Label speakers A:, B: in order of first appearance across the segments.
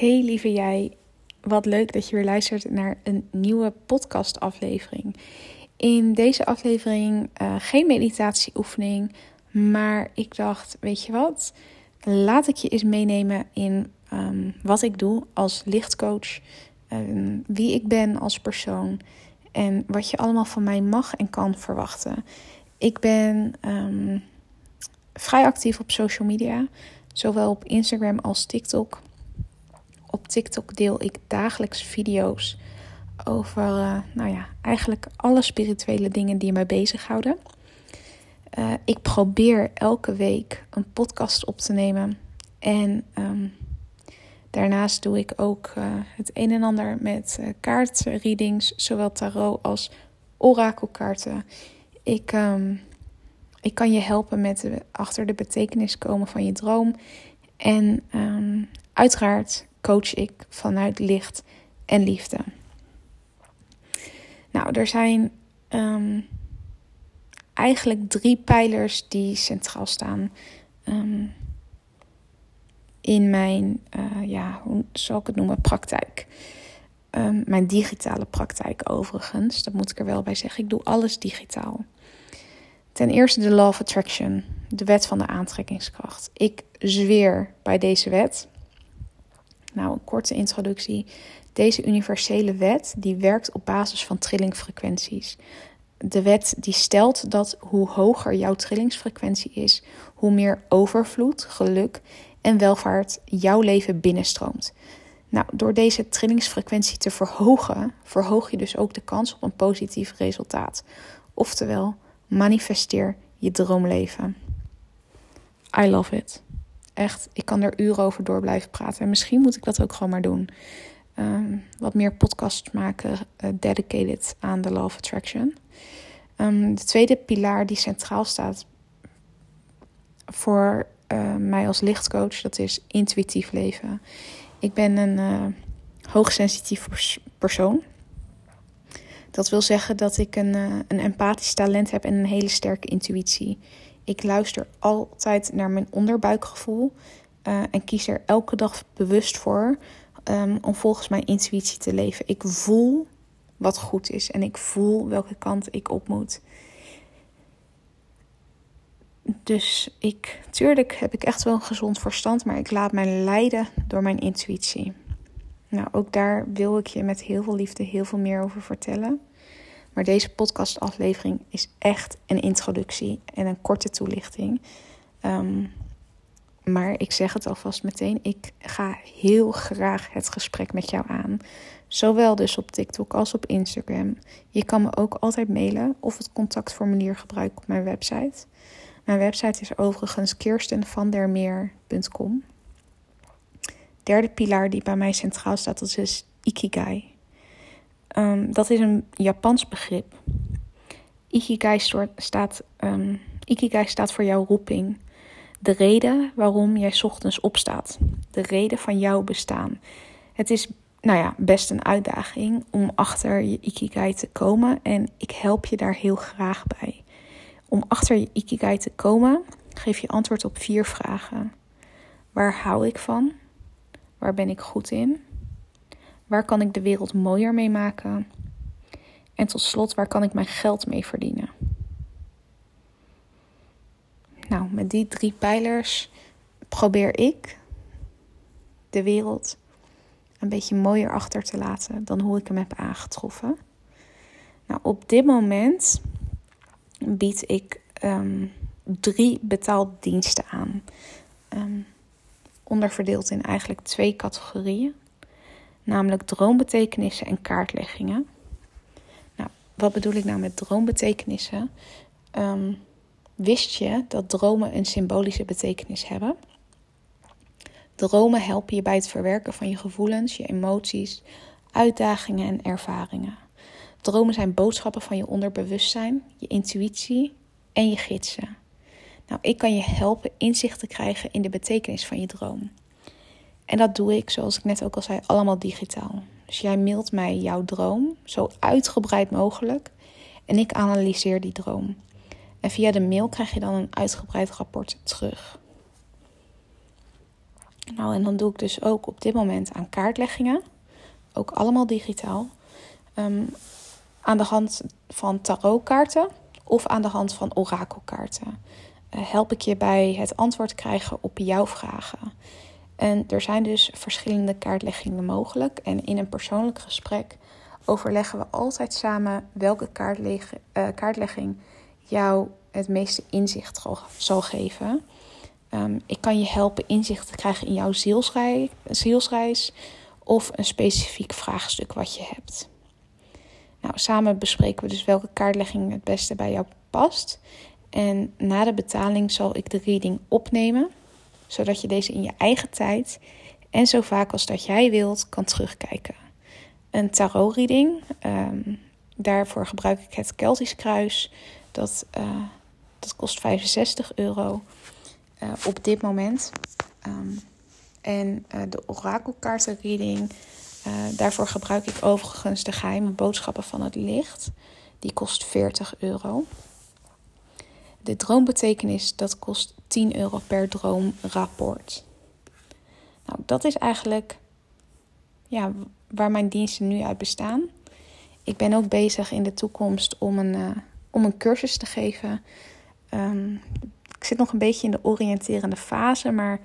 A: Hey lieve jij, wat leuk dat je weer luistert naar een nieuwe podcastaflevering. In deze aflevering uh, geen meditatieoefening, maar ik dacht, weet je wat? Laat ik je eens meenemen in um, wat ik doe als lichtcoach, um, wie ik ben als persoon en wat je allemaal van mij mag en kan verwachten. Ik ben um, vrij actief op social media, zowel op Instagram als TikTok. Op TikTok deel ik dagelijks video's over, uh, nou ja, eigenlijk alle spirituele dingen die mij bezighouden. Uh, ik probeer elke week een podcast op te nemen. En um, daarnaast doe ik ook uh, het een en ander met uh, kaartreadings, zowel tarot als orakelkaarten. Ik, um, ik kan je helpen met achter de betekenis komen van je droom. En um, uiteraard coach ik vanuit licht en liefde. Nou, er zijn um, eigenlijk drie pijlers die centraal staan um, in mijn, uh, ja, hoe zal ik het noemen, praktijk. Um, mijn digitale praktijk overigens, dat moet ik er wel bij zeggen. Ik doe alles digitaal. Ten eerste de Law of Attraction, de wet van de aantrekkingskracht. Ik zweer bij deze wet nou, een korte introductie. Deze universele wet die werkt op basis van trillingfrequenties. De wet die stelt dat hoe hoger jouw trillingsfrequentie is, hoe meer overvloed, geluk en welvaart jouw leven binnenstroomt. Nou, door deze trillingsfrequentie te verhogen, verhoog je dus ook de kans op een positief resultaat. Oftewel, manifesteer je droomleven. I love it. Echt, ik kan er uren over door blijven praten. En misschien moet ik dat ook gewoon maar doen. Um, wat meer podcasts maken, uh, dedicated aan de Law of Attraction. Um, de tweede pilaar die centraal staat voor uh, mij als lichtcoach, dat is intuïtief leven. Ik ben een uh, hoogsensitief pers persoon. Dat wil zeggen dat ik een, een empathisch talent heb en een hele sterke intuïtie. Ik luister altijd naar mijn onderbuikgevoel uh, en kies er elke dag bewust voor um, om volgens mijn intuïtie te leven. Ik voel wat goed is en ik voel welke kant ik op moet. Dus ik, tuurlijk heb ik echt wel een gezond verstand, maar ik laat mij leiden door mijn intuïtie. Nou, ook daar wil ik je met heel veel liefde heel veel meer over vertellen. Maar deze podcastaflevering is echt een introductie en een korte toelichting. Um, maar ik zeg het alvast meteen, ik ga heel graag het gesprek met jou aan. Zowel dus op TikTok als op Instagram. Je kan me ook altijd mailen of het contactformulier gebruiken op mijn website. Mijn website is overigens kirstenvandermeer.com. Derde pilaar die bij mij centraal staat, dat is Ikigai. Um, dat is een Japans begrip. Ikigai, staat, um, Ikigai staat voor jouw roeping. De reden waarom jij ochtends opstaat. De reden van jouw bestaan. Het is nou ja, best een uitdaging om achter je Ikigai te komen. En ik help je daar heel graag bij. Om achter je Ikigai te komen, geef je antwoord op vier vragen. Waar hou ik van? Waar ben ik goed in? Waar kan ik de wereld mooier mee maken? En tot slot, waar kan ik mijn geld mee verdienen? Nou, met die drie pijlers probeer ik de wereld een beetje mooier achter te laten dan hoe ik hem heb aangetroffen. Nou, op dit moment bied ik drie betaalde diensten aan. Um, onderverdeeld in eigenlijk twee categorieën namelijk droombetekenissen en kaartleggingen. Nou, wat bedoel ik nou met droombetekenissen? Um, wist je dat dromen een symbolische betekenis hebben? Dromen helpen je bij het verwerken van je gevoelens, je emoties, uitdagingen en ervaringen. Dromen zijn boodschappen van je onderbewustzijn, je intuïtie en je gidsen. Nou, ik kan je helpen inzicht te krijgen in de betekenis van je droom. En dat doe ik, zoals ik net ook al zei, allemaal digitaal. Dus jij mailt mij jouw droom, zo uitgebreid mogelijk. En ik analyseer die droom. En via de mail krijg je dan een uitgebreid rapport terug. Nou, en dan doe ik dus ook op dit moment aan kaartleggingen. Ook allemaal digitaal. Ehm, aan de hand van tarotkaarten of aan de hand van orakelkaarten. Uh, help ik je bij het antwoord krijgen op jouw vragen. En er zijn dus verschillende kaartleggingen mogelijk. En in een persoonlijk gesprek overleggen we altijd samen welke uh, kaartlegging jou het meeste inzicht zal geven. Um, ik kan je helpen inzicht te krijgen in jouw zielsreis, zielsreis of een specifiek vraagstuk wat je hebt. Nou, samen bespreken we dus welke kaartlegging het beste bij jou past. En na de betaling zal ik de reading opnemen, zodat je deze in je eigen tijd en zo vaak als dat jij wilt kan terugkijken. Een tarot-reading, um, daarvoor gebruik ik het Keltisch Kruis. Dat, uh, dat kost 65 euro uh, op dit moment. Um, en uh, de orakelkaartenreading, daarvoor gebruik ik overigens de geheime boodschappen van het licht. Die kost 40 euro. De droombetekenis, dat kost 10 euro per droomrapport. Nou, dat is eigenlijk ja, waar mijn diensten nu uit bestaan. Ik ben ook bezig in de toekomst om een, uh, om een cursus te geven. Um, ik zit nog een beetje in de oriënterende fase, maar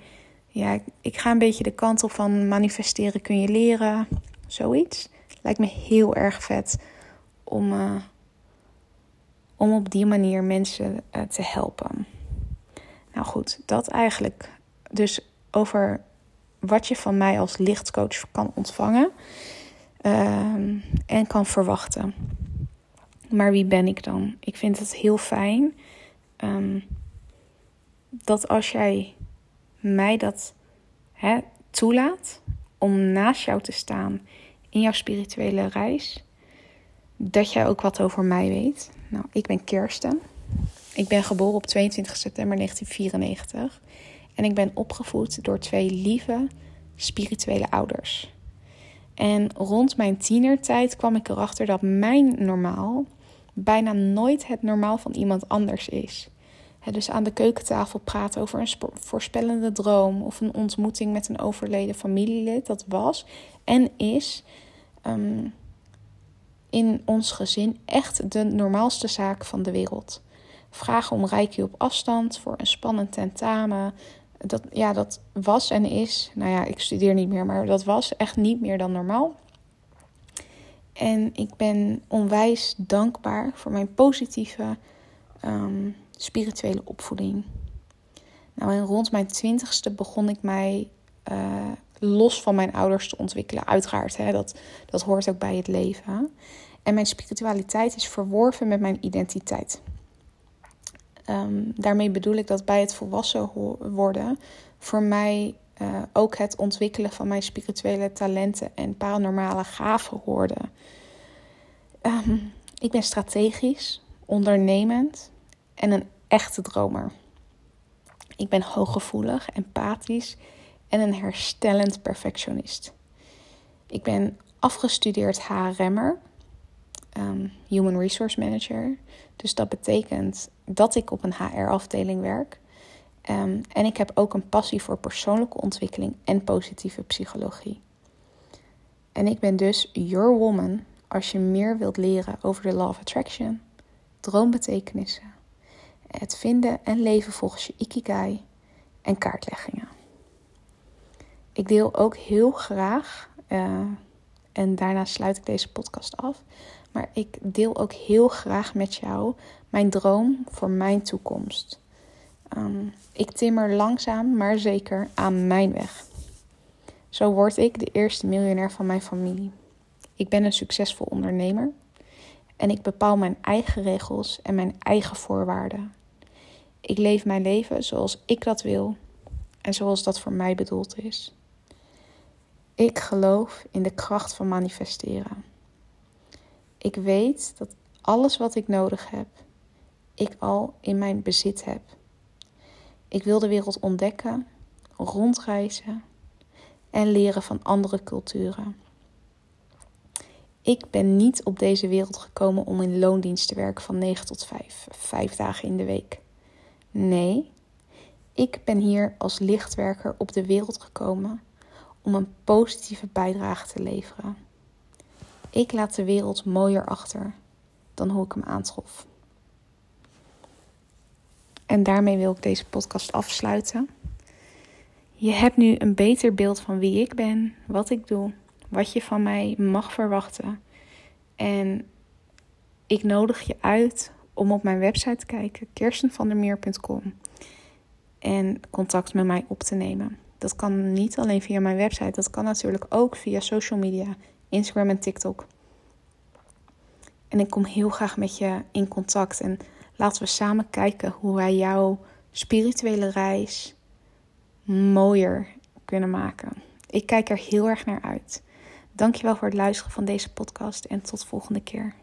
A: ja, ik ga een beetje de kant op van manifesteren kun je leren. Zoiets. Lijkt me heel erg vet om, uh, om op die manier mensen uh, te helpen. Nou goed, dat eigenlijk dus over wat je van mij als lichtcoach kan ontvangen uh, en kan verwachten. Maar wie ben ik dan? Ik vind het heel fijn um, dat als jij mij dat hè, toelaat om naast jou te staan in jouw spirituele reis, dat jij ook wat over mij weet. Nou, ik ben Kirsten. Ik ben geboren op 22 september 1994 en ik ben opgevoed door twee lieve spirituele ouders. En rond mijn tienertijd kwam ik erachter dat mijn normaal bijna nooit het normaal van iemand anders is. dus aan de keukentafel praten over een voorspellende droom of een ontmoeting met een overleden familielid, dat was en is um, in ons gezin echt de normaalste zaak van de wereld. Vragen om rijkje op afstand voor een spannend tentamen. Dat, ja, dat was en is, nou ja, ik studeer niet meer, maar dat was echt niet meer dan normaal. En ik ben onwijs dankbaar voor mijn positieve um, spirituele opvoeding. Nou, en rond mijn twintigste begon ik mij uh, los van mijn ouders te ontwikkelen. Uiteraard, hè, dat, dat hoort ook bij het leven. En mijn spiritualiteit is verworven met mijn identiteit. Um, daarmee bedoel ik dat bij het volwassen worden voor mij uh, ook het ontwikkelen van mijn spirituele talenten en paranormale gaven hoorde. Um, ik ben strategisch, ondernemend en een echte dromer. Ik ben hooggevoelig, empathisch en een herstellend perfectionist. Ik ben afgestudeerd HRM'er, um, Human Resource Manager. Dus dat betekent dat ik op een HR-afdeling werk. Um, en ik heb ook een passie voor persoonlijke ontwikkeling en positieve psychologie. En ik ben dus your woman als je meer wilt leren over de Law of Attraction, droombetekenissen, het vinden en leven volgens je Ikigai en kaartleggingen. Ik deel ook heel graag, uh, en daarna sluit ik deze podcast af, maar ik deel ook heel graag met jou mijn droom voor mijn toekomst. Um, ik timmer langzaam, maar zeker aan mijn weg. Zo word ik de eerste miljonair van mijn familie. Ik ben een succesvol ondernemer en ik bepaal mijn eigen regels en mijn eigen voorwaarden. Ik leef mijn leven zoals ik dat wil en zoals dat voor mij bedoeld is. Ik geloof in de kracht van manifesteren. Ik weet dat alles wat ik nodig heb, ik al in mijn bezit heb. Ik wil de wereld ontdekken, rondreizen en leren van andere culturen. Ik ben niet op deze wereld gekomen om in loondienst te werken van 9 tot 5, vijf dagen in de week. Nee, Ik ben hier als lichtwerker op de wereld gekomen om een positieve bijdrage te leveren. Ik laat de wereld mooier achter dan hoe ik hem aantrof. En daarmee wil ik deze podcast afsluiten. Je hebt nu een beter beeld van wie ik ben, wat ik doe, wat je van mij mag verwachten. En ik nodig je uit om op mijn website te kijken, kirstenvandermeer.com, en contact met mij op te nemen. Dat kan niet alleen via mijn website, dat kan natuurlijk ook via social media, Instagram en TikTok. En ik kom heel graag met je in contact en laten we samen kijken hoe wij jouw spirituele reis mooier kunnen maken. Ik kijk er heel erg naar uit. Dankjewel voor het luisteren van deze podcast en tot volgende keer.